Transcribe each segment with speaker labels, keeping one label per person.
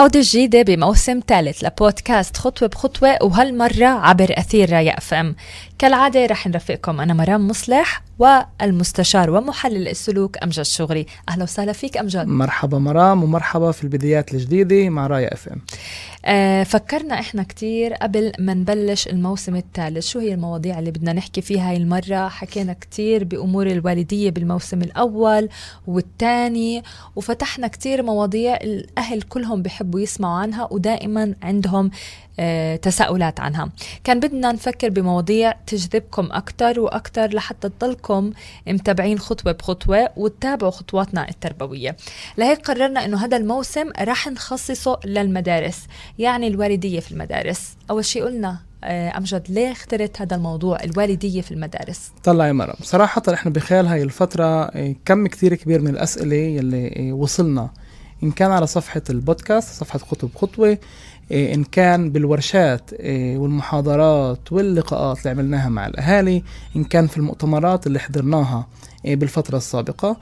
Speaker 1: عودة جديدة بموسم ثالث لبودكاست خطوة بخطوة وهالمرة عبر أثير رايا أف إم. كالعادة رح نرافقكم أنا مرام مصلح والمستشار ومحلل السلوك أمجد شغري. أهلا وسهلا فيك أمجد.
Speaker 2: مرحبا مرام ومرحبا في البدايات الجديدة مع رايا أف
Speaker 1: إم. فكرنا إحنا كتير قبل ما نبلش الموسم الثالث. شو هي المواضيع اللي بدنا نحكي فيها هاي المرة؟ حكينا كتير بأمور الوالدية بالموسم الأول والثاني وفتحنا كتير مواضيع الأهل كلهم بحبوا يسمعوا عنها ودائما عندهم آه، تساؤلات عنها. كان بدنا نفكر بمواضيع تجذبكم أكثر وأكثر لحتى تضلكم متابعين خطوة بخطوة وتتابعوا خطواتنا التربوية. لهيك قررنا أنه هذا الموسم راح نخصصه للمدارس. يعني الوالدية في المدارس. أول شيء قلنا آه، أمجد ليه اخترت هذا الموضوع الوالدية في المدارس؟
Speaker 2: طلع يا مرام. صراحة إحنا بخلال هاي الفترة آه، كم كثير كبير من الأسئلة يلي وصلنا. إن كان على صفحة البودكاست صفحة خطوة بخطوة إيه، إن كان بالورشات والمحاضرات واللقاءات اللي عملناها مع الأهالي إن كان في المؤتمرات اللي حضرناها بالفترة السابقة.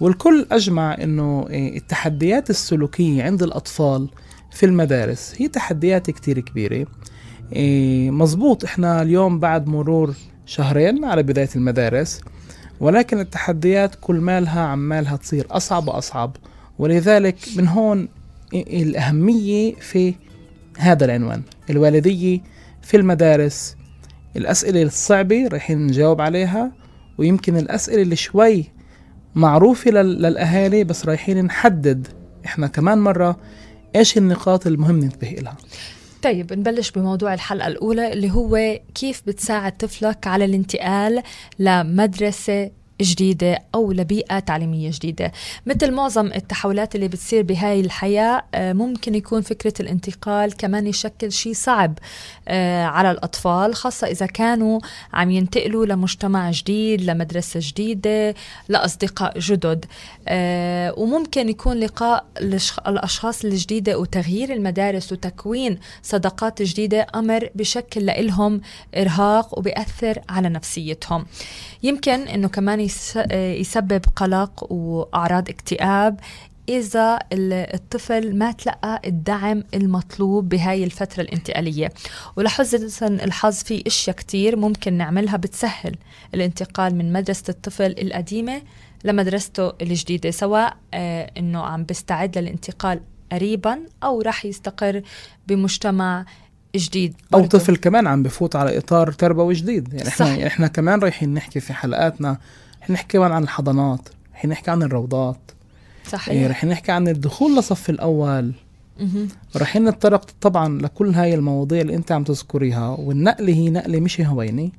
Speaker 2: والكل أجمع أنه التحديات السلوكية عند الأطفال في المدارس. هي تحديات كتير كبيرة. مظبوط إحنا اليوم بعد مرور شهرين على بداية المدارس ولكن التحديات كل مالها عمالها تصير أصعب وأصعب. ولذلك من هون الأهمية في هذا العنوان. الوالدية في المدارس الأسئلة الصعبة رايحين نجاوب عليها ويمكن الأسئلة اللي شوي معروفة للأهالي بس رايحين نحدد. إحنا كمان مرة إيش النقاط المهم ننتبه لها
Speaker 1: طيب نبلش بموضوع الحلقة الأولى اللي هو كيف بتساعد طفلك على الانتقال لمدرسة جديدة أو لبيئة تعليمية جديدة. مثل معظم التحولات اللي بتصير بهاي الحياة آه، ممكن يكون فكرة الانتقال كمان يشكل شيء صعب آه، على الأطفال خاصة إذا كانوا عم ينتقلوا لمجتمع جديد لمدرسة جديدة لأصدقاء جدد. آه، وممكن يكون لقاء الأشخاص الجديدة وتغيير المدارس وتكوين صداقات جديدة أمر بشكل لهم إرهاق وبيأثر على نفسيتهم. يمكن إنه كمان يسبب قلق وأعراض اكتئاب إذا الطفل ما تلقى الدعم المطلوب بهاي الفترة الانتقالية ولحسن الحظ في أشياء كتير ممكن نعملها بتسهل الانتقال من مدرسة الطفل القديمة لمدرسته الجديدة سواء آه أنه عم بيستعد للانتقال قريبا أو رح يستقر بمجتمع جديد
Speaker 2: برضو. أو طفل كمان عم بفوت على إطار تربوي جديد يعني إحنا صح. يعني إحنا كمان رايحين نحكي في حلقاتنا رح نحكي كمان عن الحضانات رح نحكي عن الروضات. صحيح. إيه رح نحكي عن الدخول لصف الأول. رح نتطرق طبعا لكل هاي المواضيع اللي أنت عم تذكريها والنقلة هي نقلة مش هوينه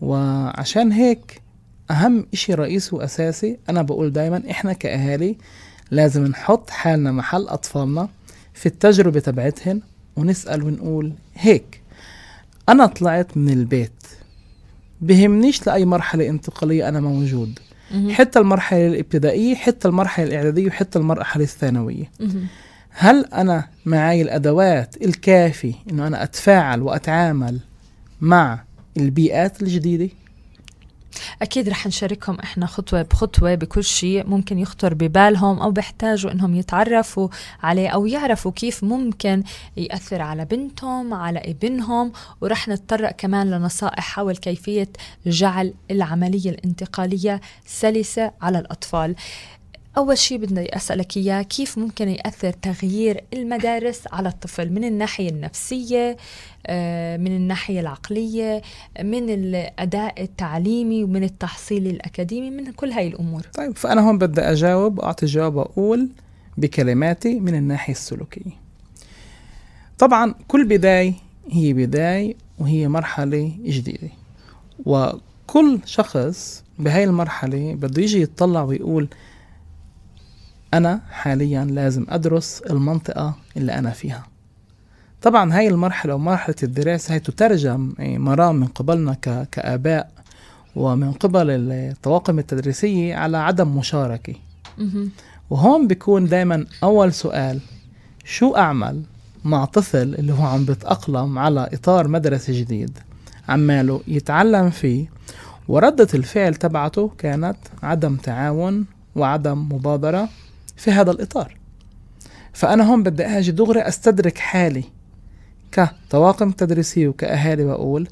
Speaker 2: وعشان هيك أهم إشي رئيسي وأساسي أنا بقول دايما إحنا كأهالي لازم نحط حالنا محل أطفالنا في التجربة تبعتهن ونسأل ونقول هيك أنا طلعت من البيت بهمنيش لأي مرحلة انتقالية أنا موجود. حتى المرحلة الإبتدائية حتى المرحلة الإعدادية وحتى المرحلة الثانوية. هل أنا معي الأدوات الكافية أنه أنا أتفاعل وأتعامل مع البيئات الجديدة؟
Speaker 1: أكيد رح نشاركهم إحنا خطوة بخطوة بكل شيء ممكن يخطر ببالهم أو بيحتاجوا إنهم يتعرفوا عليه أو يعرفوا كيف ممكن يأثر على بنتهم على ابنهم. ورح نتطرق كمان لنصائح حول كيفية جعل العملية الانتقالية سلسة على الأطفال. أول شيء بدي أسألك إياه كيف ممكن يأثر تغيير المدارس على الطفل؟ من الناحية النفسية آه، من الناحية العقلية من الأداء التعليمي ومن التحصيل الأكاديمي من كل هاي الأمور.
Speaker 2: طيب فأنا هون بدي أجاوب أعطي جواب أقول بكلماتي من الناحية السلوكية. طبعا كل بداية هي بداية وهي مرحلة جديدة. وكل شخص بهاي المرحلة بده يجي يتطلع ويقول أنا حاليا لازم أدرس المنطقة اللي أنا فيها. طبعا هاي المرحلة ومرحلة الدراسة هي تترجم إيه، مرام من قبلنا كآباء ومن قبل الطواقم التدريسية على عدم مشاركة. وهون بيكون دايما أول سؤال شو أعمل مع طفل اللي هو عم بتأقلم على إطار مدرسة جديد؟ عماله يتعلم فيه وردة الفعل تبعته كانت عدم تعاون وعدم مبادرة. في هذا الإطار. فأنا هون بدي أجي دغري أستدرك حالي كطواقم تدريسية وكأهالي وأقول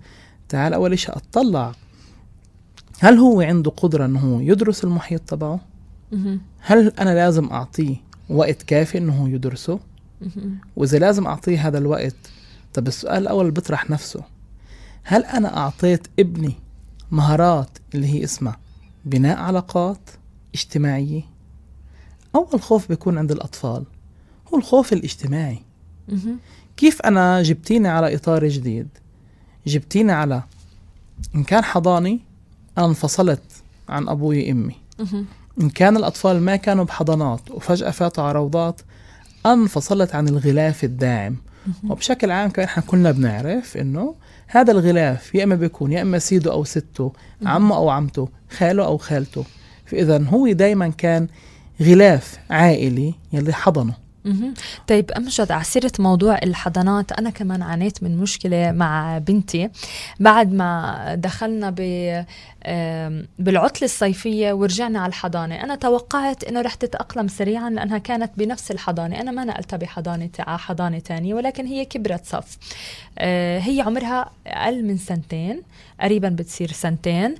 Speaker 2: تعال أول شيء أطلع. هل هو عنده قدرة أنه يدرس المحيط تبعه؟ هل أنا لازم أعطيه وقت كافي أنه يدرسه؟ وإذا لازم أعطيه هذا الوقت طب السؤال الأول بيطرح نفسه. هل أنا أعطيت ابني مهارات اللي هي اسمها بناء علاقات اجتماعية؟ أول خوف بيكون عند الأطفال. هو الخوف الاجتماعي. كيف أنا جبتيني على إطار جديد؟ جبتيني على إن كان حضاني أنا انفصلت عن أبوي وأمي. إن كان الأطفال ما كانوا بحضانات وفجأة فاتوا على روضات أنا انفصلت عن الغلاف الداعم. وبشكل عام كمان إحنا كلنا بنعرف إنه هذا الغلاف يا إما بيكون يا إما سيده أو سته عمه أو عمته خاله أو خالته. فاذا هو دائما كان غلاف عائلي يلي حضنه.
Speaker 1: طيب أمجد على سيره موضوع الحضانات. أنا كمان عانيت من مشكلة مع بنتي. بعد ما دخلنا ب بالعطلة الصيفية ورجعنا على الحضانة أنا توقعت إنه رح تتأقلم سريعا لأنها كانت بنفس الحضانة. أنا ما نقلتها بحضانة على حضانة ثانية ولكن هي كبرت صف. آه، هي عمرها أقل من سنتين قريبا بتصير سنتين.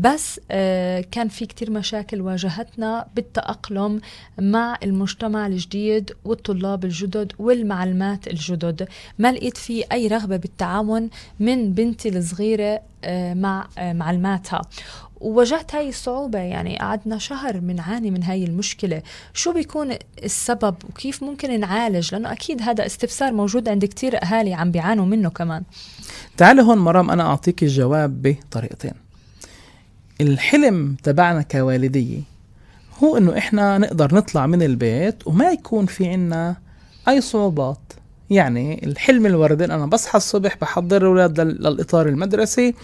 Speaker 1: بس آه، كان في كتير مشاكل واجهتنا بالتأقلم مع المجتمع الجديد والطلاب الجدد والمعلمات الجدد. ما لقيت في أي رغبة بالتعاون من بنتي الصغيرة آه، مع آه، معلماتها. وواجهت هاي الصعوبة يعني قعدنا شهر بنعاني من هاي المشكلة. شو بيكون السبب وكيف ممكن نعالج؟ لأنه أكيد هذا استفسار موجود عند كتير أهالي عم بيعانوا منه كمان.
Speaker 2: تعالي هون مرام أنا أعطيك الجواب بطريقتين. الحلم تبعنا كوالدية هو إنه إحنا نقدر نطلع من البيت وما يكون في عنا أي صعوبات. يعني الحلم الوردي أنا بصحى الصبح بحضر الأولاد للإطار المدرسي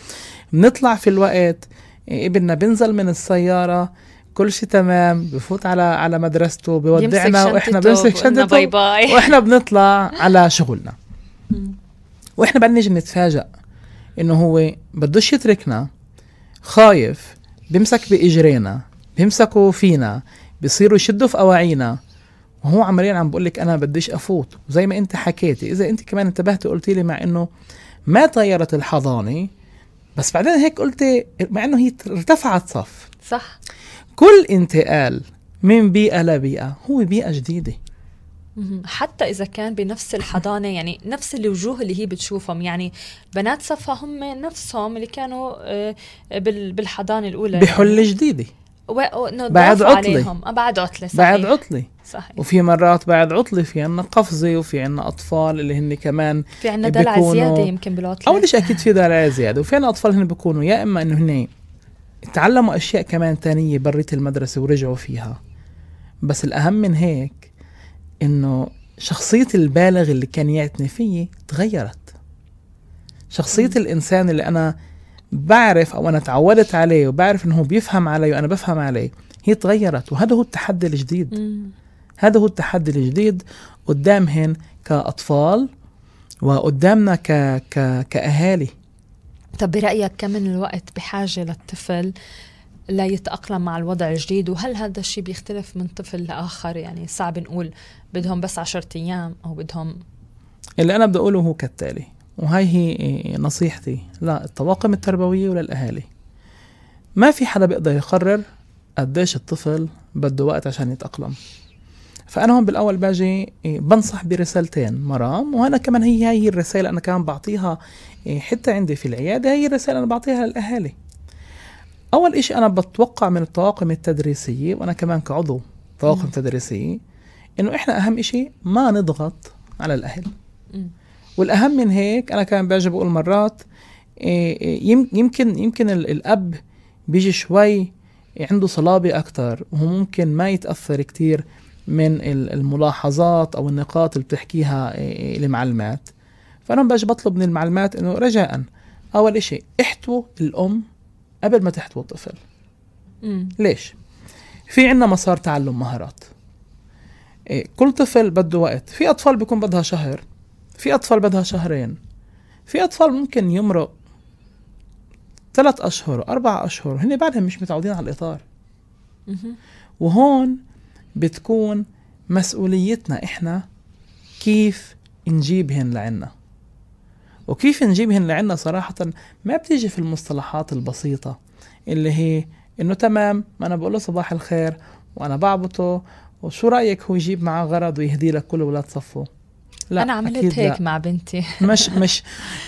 Speaker 2: بنطلع في الوقت ابننا بنزل من السيارة كل شيء تمام بفوت على على مدرسته بودعنا وإحنا بنمسك شنطته باي باي. وإحنا بنطلع على شغلنا. وإحنا بعدين نيجي نتفاجئ إنه هو بدوش يتركنا خايف بيمسك بإجرينا بيمسكوا فينا بيصيروا يشدوا في أواعينا. وهو عمليا عم بقول لك أنا بديش أفوت. وزي ما أنت حكيتي إذا أنت كمان انتبهتي قلتي لي مع إنه ما طيرت الحضانة بس بعدين هيك قلتي مع إنه هي ارتفعت صف.
Speaker 1: صح.
Speaker 2: كل انتقال من بيئة لبيئة هو بيئة جديدة.
Speaker 1: حتى إذا كان بنفس الحضانة يعني نفس الوجوه اللي هي بتشوفهم. يعني بنات صفا هم نفسهم اللي كانوا آه، بالحضانة الأولى.
Speaker 2: بحلة يعني. جديده
Speaker 1: بعد عطلة. آه، بعد عطلة صحيح.
Speaker 2: بعد عطلة. صحيح. وفي مرات بعد عطلة في عنا قفزة وفي عنا أطفال اللي هن كمان
Speaker 1: في عنا دلع زيادة يمكن بالعطلة.
Speaker 2: أول شيء أكيد في دلع زيادة وفي عنا أطفال هن بيكونوا يا إما إنه هن تعلموا أشياء كمان تانية بريت المدرسة ورجعوا فيها. بس الأهم من هيك إنه شخصية البالغ اللي كان يعتني فيي تغيرت. شخصية الإنسان اللي أنا بعرف أو أنا تعودت عليه وبعرف إنه هو بيفهم علي وأنا بفهم عليه هي تغيرت وهذا هو التحدي الجديد. هذا هو التحدي الجديد قدامهن كأطفال وقدامنا ك... ك... كأهالي.
Speaker 1: طب برأيك كم من الوقت بحاجة للطفل لا يتأقلم مع الوضع الجديد؟ وهل هذا الشيء بيختلف من طفل لآخر؟ يعني صعب نقول بدهم بس عشرة أيام أو بدهم
Speaker 2: اللي أنا بدي أقوله هو كالتالي وهي هي نصيحتي للطواقم التربوية وللأهالي ما في حدا بيقدر يقرر قديش الطفل بده وقت عشان يتأقلم. فأنا هون بالأول باجي بنصح برسالتين مرام وأنا كمان هي هي الرسالة أنا كمان بعطيها حتى عندي في العيادة هي الرسالة أنا بعطيها للأهالي أول إشي أنا بتوقع من الطواقم التدريسية وأنا كمان كعضو طواقم م. تدريسية إنه إحنا أهم إشي ما نضغط على الأهل م. والأهم من هيك أنا كمان باجي بقول مرات إيه، إيه، يمكن يمكن الأب بيجي شوي عنده صلابة أكتر وهو ممكن ما يتأثر كتير من الملاحظات أو النقاط اللي بتحكيها إيه، المعلمات. فأنا باجي بطلب من المعلمات إنه رجاء أول إشي احتووا الأم قبل ما تحتوي الطفل. مم. ليش؟ في عنا مسار تعلم مهارات. إيه كل طفل بده وقت. في أطفال بيكون بدها شهر في أطفال بدها شهرين في أطفال ممكن يمرق ثلاث أشهر أربع أشهر. هن بعدهم مش متعودين على الإطار. وهون بتكون مسؤوليتنا إحنا كيف نجيبهن لعنا. وكيف نجيبهن لعنا صراحة ما بتيجي في المصطلحات البسيطة اللي هي إنه تمام ما أنا بقول له صباح الخير وأنا بعبطه وشو رأيك هو يجيب معاه غرض ويهدي لك كل أولاد صفه؟
Speaker 1: لا أنا عملت هيك لا. مع بنتي.
Speaker 2: مش مش.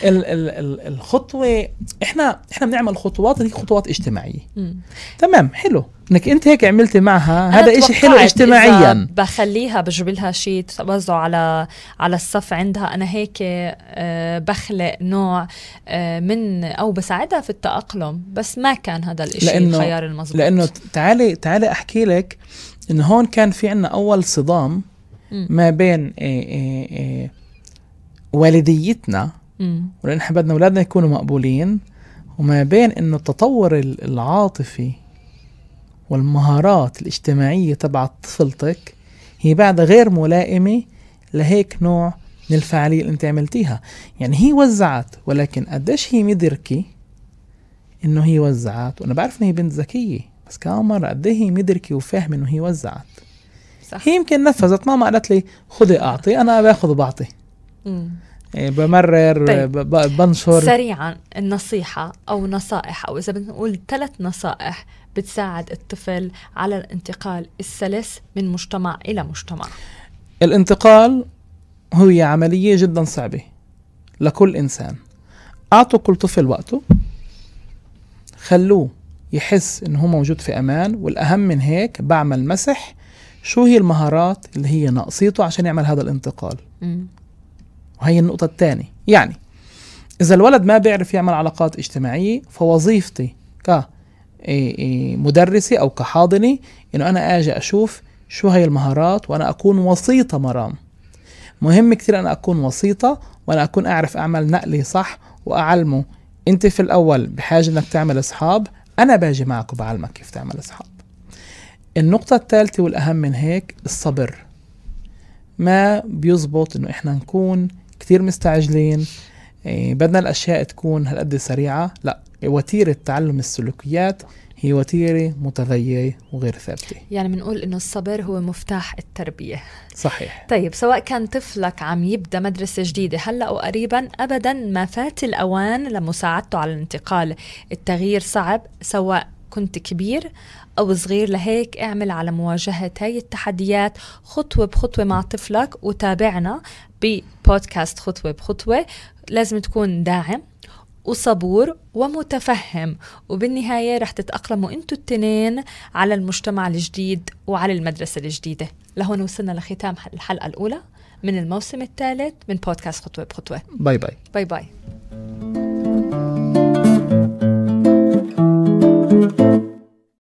Speaker 2: ال ال ال الخطوة إحنا إحنا بنعمل خطوات هي خطوات اجتماعية. م. تمام حلو. إنك أنت هيك عملتي معها هذا إشي حلو اجتماعيا.
Speaker 1: بخليها بجيب لها شيء توزعه على على الصف عندها أنا هيك آه، بخلق نوع آه، من أو بساعدها في التأقلم بس ما كان هذا الشيء الخيار المضبوط
Speaker 2: لأنه تعالي تعالي أحكي لك انه هون كان في عنا أول صدام ما بين إيه إيه إيه والديتنا ولأن إحنا بدنا أولادنا يكونوا مقبولين وما بين إنه التطور العاطفي والمهارات الاجتماعية تبع طفلتك هي بعد غير ملائمة لهيك نوع من الفعالية اللي أنت عملتيها. يعني هي وزعت ولكن قديش هي مدركة إنه هي وزعت؟ وأنا بعرف ان هي بنت ذكية بس كمان مرة قد هي مدركة وفاهمة إنه هي وزعت؟ صح. هي يمكن نفذت ماما قالت لي خذي أعطي أنا باخذ وبعطي. إيه، بمرر طيب. بنشر.
Speaker 1: سريعا النصيحة أو نصائح أو إذا بنقول ثلاث نصائح بتساعد الطفل على الانتقال السلس من مجتمع إلى مجتمع.
Speaker 2: الانتقال هي عملية جدا صعبة لكل إنسان. أعطوا كل طفل وقته. خلوه يحس إنه هو موجود في أمان والأهم من هيك بعمل مسح شو هي المهارات اللي هي ناقصيته عشان يعمل هذا الانتقال. وهي النقطة الثانية يعني إذا الولد ما بيعرف يعمل علاقات اجتماعية فوظيفتي ك مدرسة أو كحاضنة إنه أنا أجي أشوف شو هي المهارات وأنا أكون وسيطة مرام. مهم كثير أنا أكون وسيطة وأنا أكون أعرف أعمل نقلي صح وأعلمه. أنت في الأول بحاجة إنك تعمل أصحاب أنا باجي معك وبعلمك كيف تعمل أصحاب النقطة الثالثة والأهم من هيك الصبر. ما بيزبط إنه إحنا نكون كثير مستعجلين إيه بدنا الأشياء تكون هالقد سريعة. لا وتيرة تعلم السلوكيات هي وتيرة متغيرة وغير ثابتة.
Speaker 1: يعني بنقول إنه الصبر هو مفتاح التربية.
Speaker 2: صحيح.
Speaker 1: طيب سواء كان طفلك عم يبدأ مدرسة جديدة هلأ أو قريبا أبدا ما فات الأوان لمساعدته على الانتقال. التغيير صعب سواء كنت كبير أو صغير لهيك اعمل على مواجهة هاي التحديات خطوة بخطوة مع طفلك وتابعنا ببودكاست خطوة بخطوة. لازم تكون داعم وصبور ومتفهم وبالنهاية رح تتأقلموا أنتوا التنين على المجتمع الجديد وعلى المدرسة الجديدة. لهون وصلنا لختام الحلقة الأولى من الموسم الثالث من بودكاست خطوة بخطوة.
Speaker 2: باي باي.
Speaker 1: باي باي.